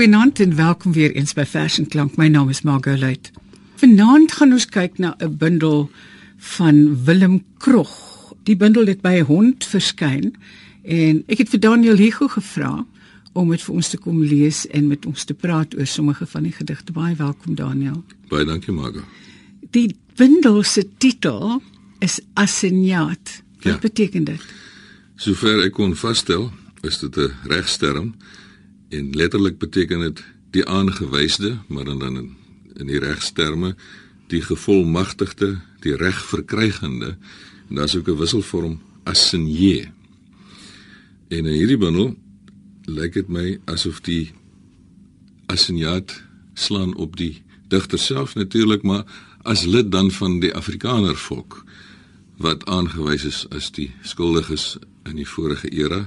Goeienaand en welkom weer eens by Fashion Klank. My naam is Margot Luit. Vanaand gaan ons kyk na 'n bundel van Willem Krog. Die bundel het by 'n hond verskyn en ek het vir Daniel Hugo gevra om dit vir ons te kom lees en met ons te praat oor sommige van die gedigte. Baie welkom Daniel. Baie dankie Margot. Die bundel se titel is Assignaat. Wat Ja. beteken dit? Sover ek kon vasstel, is dit 'n regsterm en letterlik beteken dit die aangewyde, maar dan in, in die regsterme die gevolmagtigde, die regverkrygende en daar's ook 'n wisselvorm assigné. En in hierdie bundel lyk dit my asof die assignaat slaan op die digter self natuurlik, maar as lid dan van die Afrikaner volk wat aangewys is as die skuldiges in die vorige era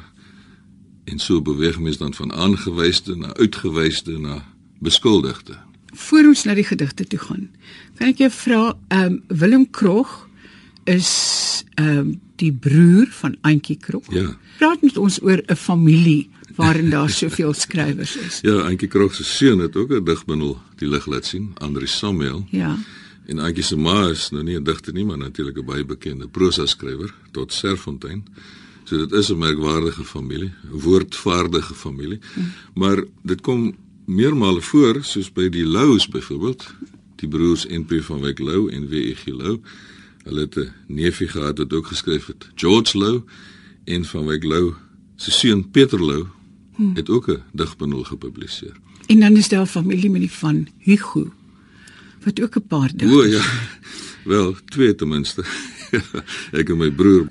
en so beweeg mens dan van aangewyde na uitgewyde na beskuldigde. Voor ons na die gedigte toe gaan, kan ek jou vra, ehm um, Willem Krog is ehm um, die broer van Antjie Krog. Ja. Praat met ons oor 'n familie waarin daar soveel skrywers is. Ja, Antjie Krog se seun het ook 'n digbundel die lig laat sien, Andri Samuel. Ja. En Antjie se ma is nou nie 'n digter nie, maar natuurlik 'n baie bekende prosa skrywer tot Serfontein. So dit is 'n merkwaardige familie, 'n woordvaardige familie. Maar dit kom meermale voor, soos by die Louws byvoorbeeld, die broers NP van Wyk Lou en WEG Lou. Hulle het 'n neefie gehad wat ook geskryf het, George Lou en van Wyk Lou se seun Pieter Lou het ook 'n digbundel gepubliseer. En dan is daar familie met die van Hugo wat ook 'n paar digters. O ja. Wel, twee ten minste. ek en my broer.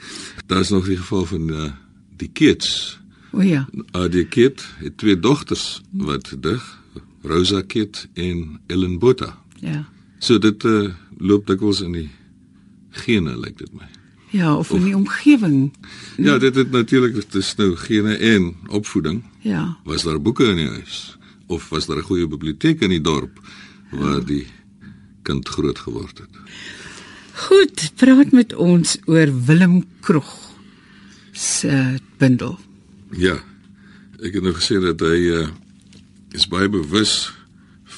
Daar's nog die geval van uh, die Keets. O ja. AD Keet het twee dogters wat dig, Rosa Keet en Ellen Botha. Ja. So dit uh, loop dikwels in die gene lyk dit my. Ja, of in die omgewing. Ja, dit het natuurlik dit is nou gene en opvoeding. Ja. Was daar boeke in die huis of was daar 'n goeie biblioteek in die dorp waar die kind groot geword het? Goed, praat met ons oor Willem Krog se bundel. Ja. Ek het nou gesê dat hy uh, is baie bewus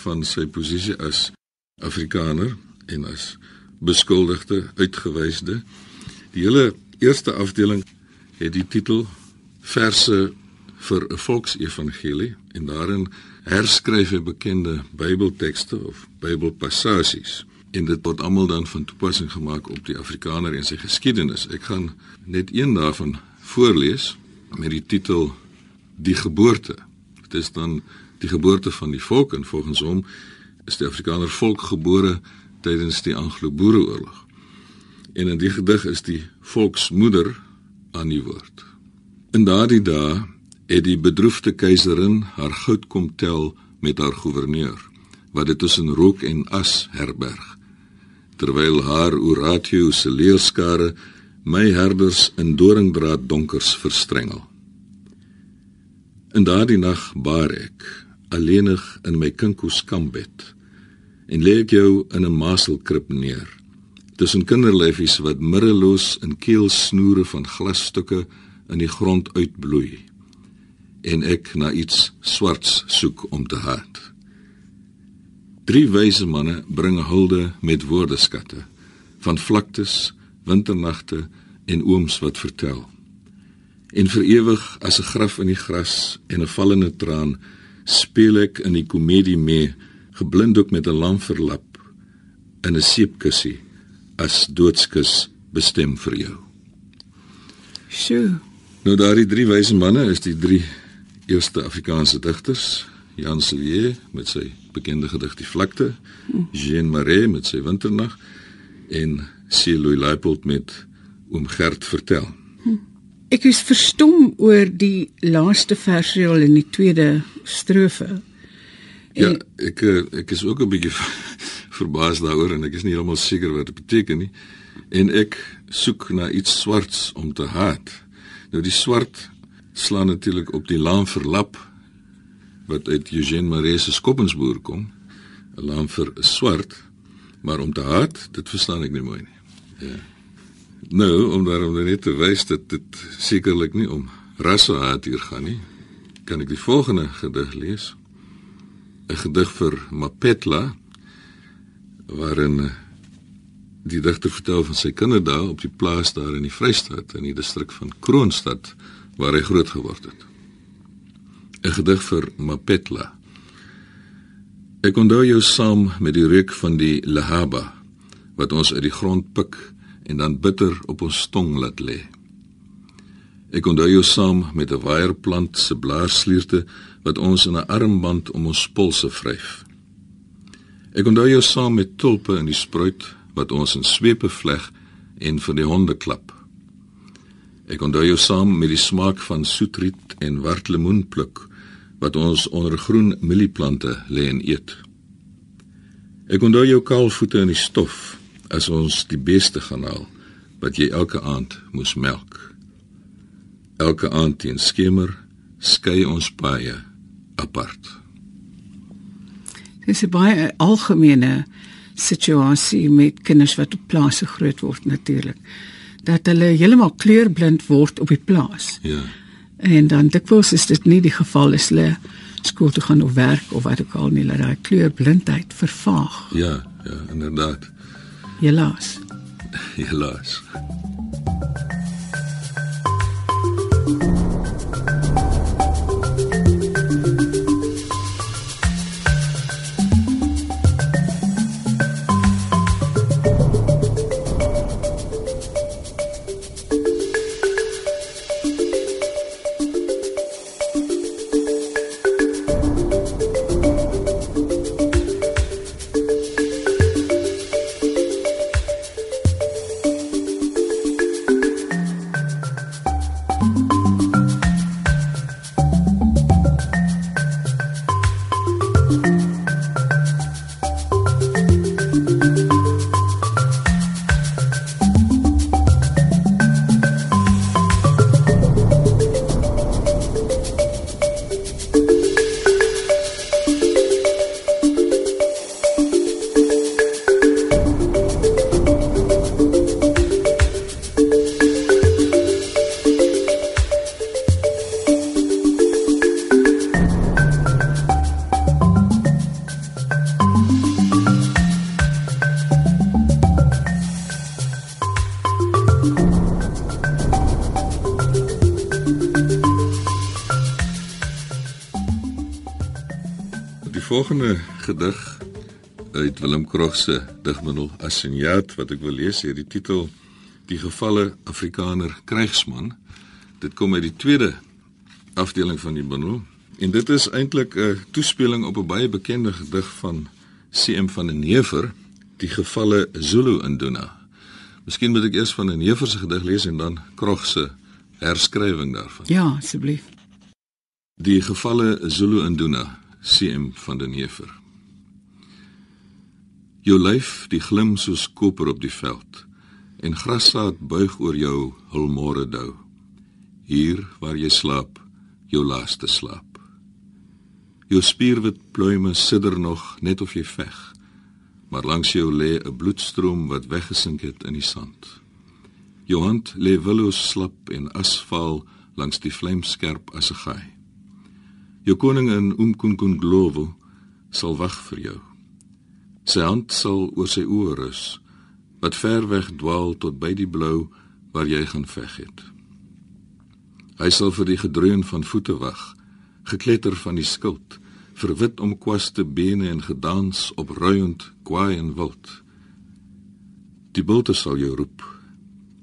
van sy posisie as Afrikaner en as beskuldigde, uitgewyde. Die hele eerste afdeling het die titel Verse vir 'n volksevangelie en daarin herskryf hy bekende Bybeltekste of Bybelpassasies en dit word almal dan van toepassing gemaak op die Afrikaner en sy geskiedenis. Ek gaan net een daarvan voorlees met die titel Die geboorte. Dit is dan die geboorte van die volk en volgens hom is die Afrikaner volk gebore tydens die Anglo-Boereoorlog. En in die gedig is die volksmoeder aan die woord. In daardie dae het die bedroefde keiserin haar goud kom tel met haar goewerneur, wat dit tussen rook en as herberg. Terwyl haar Oratio se leerskare my herders in doringdraad donkers verstrengel. In daardie nag baar ek alleenig in my kinkoes kambed en lê ek jou in 'n maselkrib neer tussen kinderlyfies wat middeloos in keelsnoere van glasstukke in die grond uitbloei en ek na iets swarts soek om te haat. Drie wyse manne bring hulde met woordeskatte van vlaktes, winternagte en ooms wat vertel. En vir ewig as 'n graf in die gras en 'n vallende traan speel ek in die komedie mee, geblinddoek met 'n lam verlap in 'n seepkussie as doodskus bestem vir jou. Sjoe. Nou daardie drie wyse manne is die drie eerste Afrikaanse digters, Jan Silje met sy bekende gedig Die vlakte, Jean Marais met sy Winternag en Celoy Leipold met Oom Gert vertel. Ek is verstom oor die laaste versreel in die tweede strofe. Ja, ek eh, ek is ook 'n bietjie verbaas daaroor en ek is nie heeltemal seker wat dit beteken nie. En ek soek na iets swarts om te haat. Nou die swart slaan natuurlik op die laamverlap wat uit Eugene Marais se Skoppensboer kom. 'n Laamver is swart, maar om te haat, dit verstaan ek nie mooi nie. Ja. Nou, om daarom net te wys dat dit sekerlik nie om rassehaat hier gaan nie, kan ek die volgende gedig lees. 'n gedig vir Mapetla waarin die digter vertel van sy kinderdae op die plaas daar in die Vrystaat in die distrik van Kroonstad waar hy groot geword het. 'n Gedig vir Mapetla. Ek onthou jou saam met die reuk van die lahaba wat ons uit die grond pik en dan bitter op ons tong laat lê. Ek onthou jou saam met 'n waierplant se blaarslierte wat ons in 'n armband om ons polse vryf. Ek onthou jou saam met tulpe in die spruit wat ons in swepe vleg en vir die honde klap. Ek onthou jou saam met die smaak van soetriet en wartlemoen pluk wat ons onder groen mielieplante lê en eet. Ek onthou jou kaalvoete in die stof as ons die beste gaan haal wat jy elke aand moes melk. Elke aand teen skemer skei ons paie apart. Dis 'n baie algemene situasie met kinders wat op plase groot word natuurlik. Dat hulle heeltemal kleurblind word op die plaas. Ja. En dan dikwels is dit nie die geval as hulle skool toe gaan of werk of wat ook al nie, dat daai kleurblindheid vervaag. Ja, ja, inderdaad. Helaas. Helaas. Volgende gedig uit Willem Krog se digbundel Asenjaat wat ek wil lees hier die titel Die gevalle Afrikaner krygsman. Dit kom uit die tweede afdeling van die bundel en dit is eintlik 'n toespeling op 'n baie bekende gedig van CM van den Neever, Die gevalle Zulu Induna. Miskien moet ek eers van 'n Neever se gedig lees en dan Krog se herskrywing daarvan. Ja, asseblief. Die gevalle Zulu Induna CM van den Heever. Jou lyf die glim soos koper op die veld en grassaad buig oor jou hul môre dou. Hier waar jy slaap, jou laaste slaap. Jou spierwit pluime sidder nog net of jy veg, maar langs jou lê 'n bloedstroom wat weggesink het in die sand. Jou hand lê willoos slap en asfaal langs die vlamskerp as 'n gaai. Jou koning in Umkunkun Glovo sal wag vir jou. Sy hand sal oor sy oë rus wat ver weg dwaal tot by die blou waar jy gaan veg het. Hy sal vir die gedreun van voete wag, gekletter van die skild, verwit om kwaste bene en gedans op ruiend kwaai en wild. Die bulte sal jou roep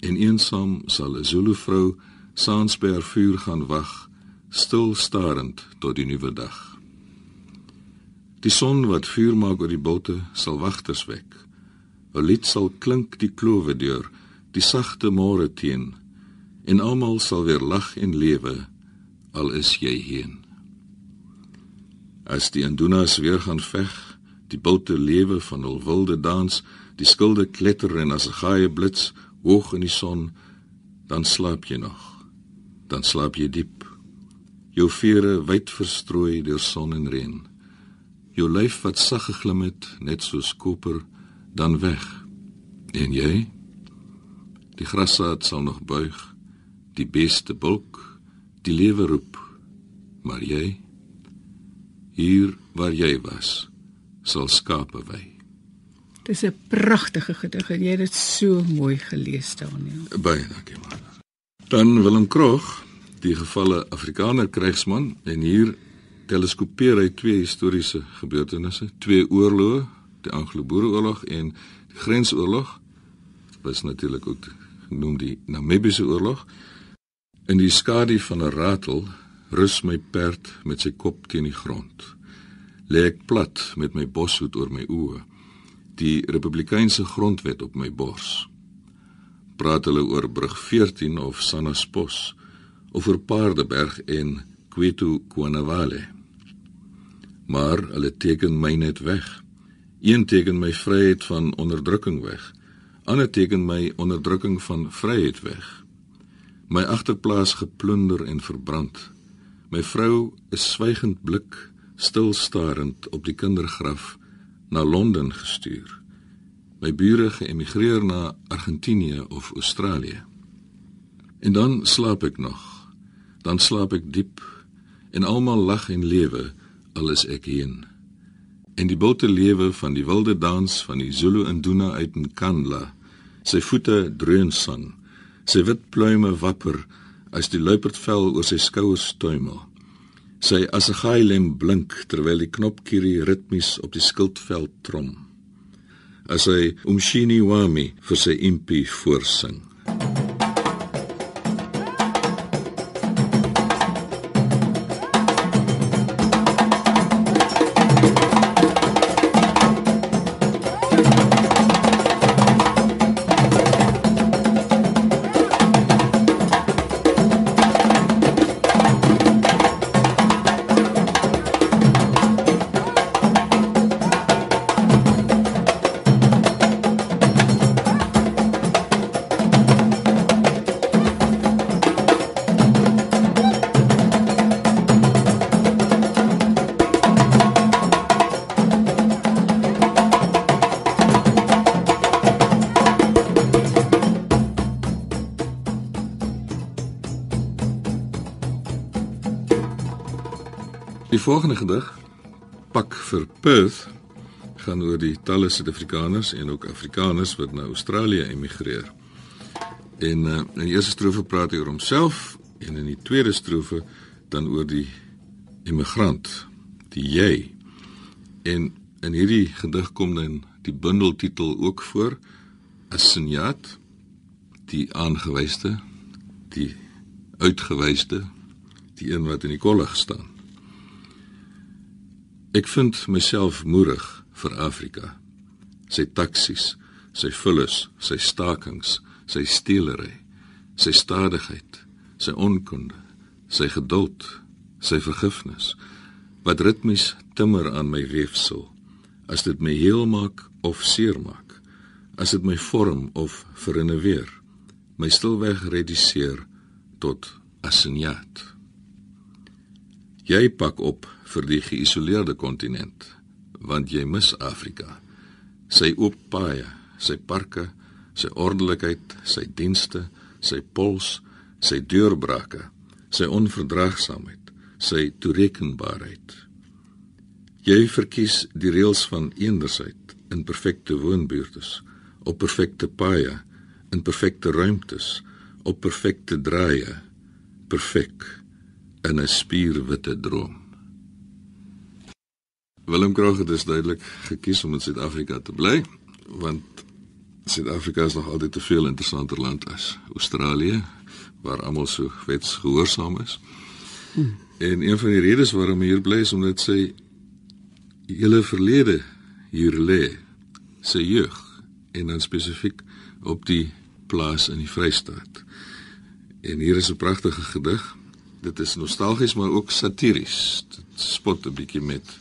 en eensaam sal 'n Zulu vrou saans by haar vuur gaan wag stil starend tot die nuwe dag. Die son wat vuur maak oor die botte sal wagters wek. 'n Lied sal klink die klowe deur, die sagte môre teen, en almal sal weer lag en lewe al is jy heen. As die Andunas weer gaan veg, die botte lewe van hul wilde dans, die skilde kletter en as 'n gaie blits hoog in die son, dan slaap jy nog. Dan slaap jy diep jou vere wyd verstrooi deur son en reën. Jou lyf wat sag geglim het, net soos koper, dan weg. En jy? Die grassaad sal nog buig, die beste bulk, die lewe roep. Maar jy? hier waar jy was, sal skape wy. Dis 'n pragtige gedig en jy het dit so mooi gelees, Daniel. Baie dankie man. Dan Willem Krog, die gevalle Afrikaner krygsman en hier teleskopeer hy twee historiese gebeurtenisse, twee oorloë, die Anglo-Boereoorlog en die Grensoorlog. Was natuurlik ook genoem die Namibiese oorlog. In die skadu van 'n ratel rus my perd met sy kop teen die grond. Lê ek plat met my boshoed oor my oë die republikeinse grondwet op my bors. Praat hulle oor brug 14 of Sanaspos oor Paardeberg en Kwetu Kwanavale. Maar hulle teken my net weg. Een teken my vryheid van onderdrukking weg. Ander teken my onderdrukking van vryheid weg. My agterplaas geplunder en verbrand. My vrou is swygend blik, stil starend op die kindergraf na Londen gestuur. My bure geëmigreer na Argentinië of Australië. En dan slaap ek nog. Dan slaap ek diep en almal lag en lewe al is ek heen. En die boute lewe van die wilde dans van die Zulu Induna uit Nkandla. Sy voete dreun sang. Sy wit pluime wapper as die luiperdvel oor sy skouers tuimel. Sy assegaai lem blink terwyl die knopkierie ritmies op die skildveld trom. As hy Umshini Wami vir sy impi voorsing. Die volgende gedig, Pak vir Perth, gaan oor die talle Suid-Afrikaners en ook Afrikaners wat na Australië emigreer. En uh, in die eerste strofe praat hy oor homself en in die tweede strofe dan oor die immigrant, die jy. En in hierdie gedig kom dan die bundeltitel ook voor, Asinjat, die aangewyste, die uitgewyste, die een wat in die kollig staan. Ek vind myself moerig vir Afrika. Sy taksies, sy vullis, sy stakings, sy steelery, sy stadigheid, sy onkunde, sy geduld, sy vergifnis wat ritmies timmer aan my weefsel as dit my heel maak of seer maak as dit my vorm of verinneweer my stilweg reduseer tot asinjat jy pak op vir die geïsoleerde kontinent, want jy mis Afrika. Sy oop paaie, sy parke, sy ordelikheid, sy dienste, sy pols, sy deurbrake, sy onverdraagsaamheid, sy toerekenbaarheid. Jy verkies die reëls van eendersheid in perfekte woonbuurtes, op perfekte paaie, in perfekte ruimtes, op perfekte draaie, perfek in 'n spierwitte droom. Willem Krog het dus duidelik gekies om in Suid-Afrika te bly, want Suid-Afrika is nog altyd te veel interessanter land as Australië, waar almal so wetsgehoorsaam is. Hmm. En een van die redes waarom hy hier bly is omdat sy hele verlede hier lê, sy jeug en dan spesifiek op die plaas in die Vrystaat. En hier is 'n pragtige gedig. Dit is nostalgies maar ook satiries. Dit spot 'n bietjie met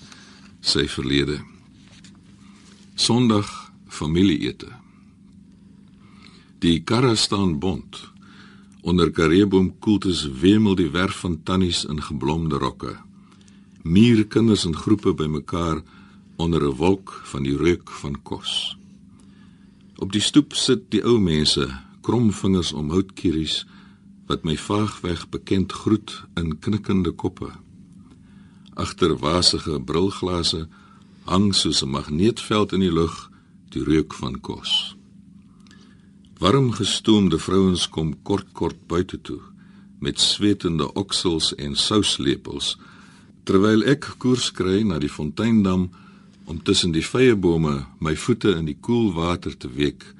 sy verlede. Sondag familieete. Die karre staan bont. Onder kareboom koeltes wemel die werf van tannies in geblomde rokke. Mier kinders in groepe bymekaar onder 'n wolk van die reuk van kos. Op die stoep sit die ou mense, kromvingers om houtkieries wat my vaagweg bekend groet in knikkende koppe. agter wasige brilglase hang soos 'n magneetveld in die lug die reuk van kos. Warm gestoomde vrouens kom kort kort buite toe met swetende oksels en souslepels terwyl ek koers kry na die fonteindam om tussen die vyebome my voete in die koel water te week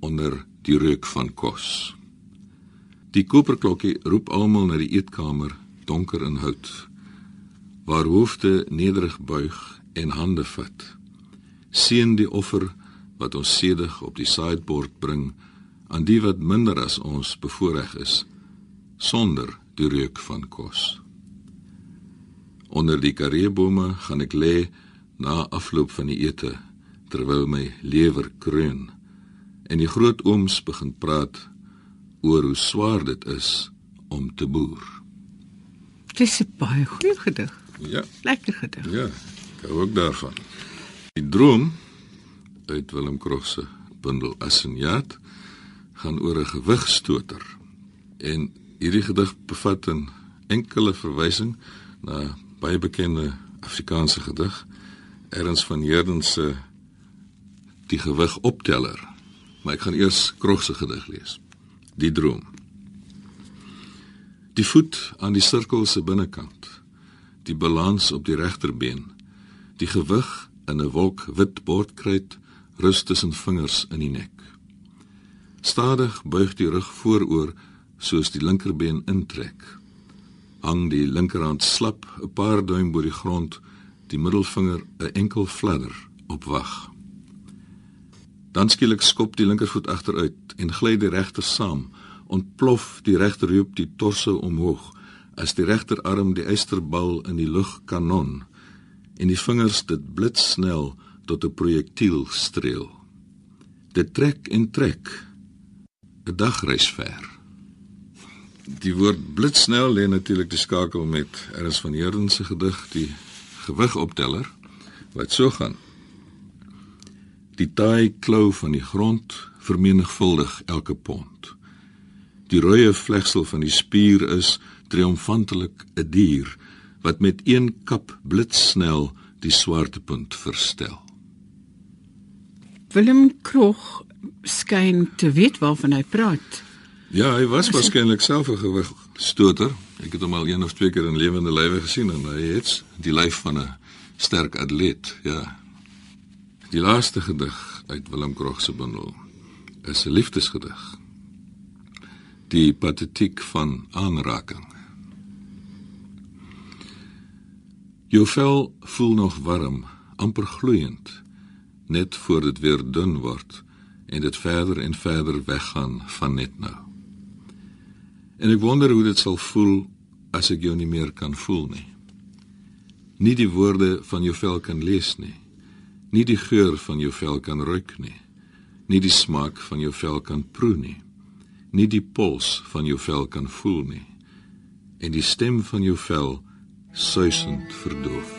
onder die reuk van kos. Die koperklokkie roep almal na die eetkamer, donker in hout, waar hoofde nederig buig en hande vat. Seën die offer wat ons sedig op die sideboard bring aan die wat minder as ons bevoorreg is sonder die reuk van kos. Onder die kareebome gaan ek lê na afloop van die ete terwyl my lewer kreun en die groot ooms begin praat oor hoe swaar dit is om te boer. Dis 'n baie goeie gedig. Ja. Lekker gedig. Ja, ek hou ook daarvan. Die droom uit Willem Krog se bundel Asenjaat gaan oor 'n gewigstoter. En hierdie gedig bevat 'n enkele verwysing na baie bekende Afrikaanse gedig, Erns van Heerden se Die gewig opteller. Maar ek gaan eers Krog se gedig lees. Die droom. Die voet aan die sirkel se binnekant. Die balans op die regterbeen. Die gewig in 'n wolk wit bordkruit rus tussen vingers in die nek. Stadig buig die rug vooroor soos die linkerbeen intrek. Hang die linkerhand slap 'n paar duim bo die grond, die middelvinger 'n enkel fladder op wag. Dan skielik skop die linkervoet agteruit en gly die regter saam, ontplof die regterheup die torso omhoog as die regterarm die eysterbal in die lug kanon en die vingers dit blitsnel tot 'n projektiel streel. Dit trek en trek 'n dagreis ver. Die woord blitsnel lê natuurlik die skakel met Ernst van Heerden se gedig die gewigopteller wat so gaan. Die taai klou van die grond vermenigvuldig elke pond. Die rooi vlegsel van die spier is triomfantelik 'n dier wat met een kap blitsnel die swaartepunt verstel. Willem Krog skyn te weet waarvan hy praat. Ja, hy was waarskynlik self 'n gewigstoter. Ek het hom al een of twee keer in lewende lywe gesien en hy het die lyf van 'n sterk atleet, ja. Die laaste gedig uit Willem Krog se bundel is 'n liefdesgedig. Die patetiek van aanraking. Jou vel voel nog warm, amper gloeiend, net voor dit weer dun word en dit verder en verder weggaan van net nou. En ek wonder hoe dit sal voel as ek jou nie meer kan voel nie. Nie die woorde van jou vel kan lees nie. Nie die geur van jou vel kan ruik nie. Nie die smaak van jou vel kan proe nie. Nie die pols van jou vel kan voel nie. En die stem van jou vel suisend verdoof.